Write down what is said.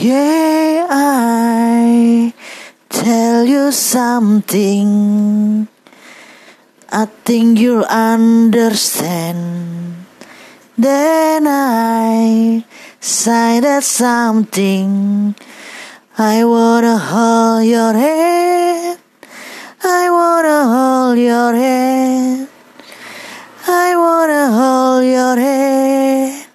Yeah, I tell you something. I think you'll understand. Then I say that something. I wanna hold your hand. I wanna hold your hand. I wanna hold your hand.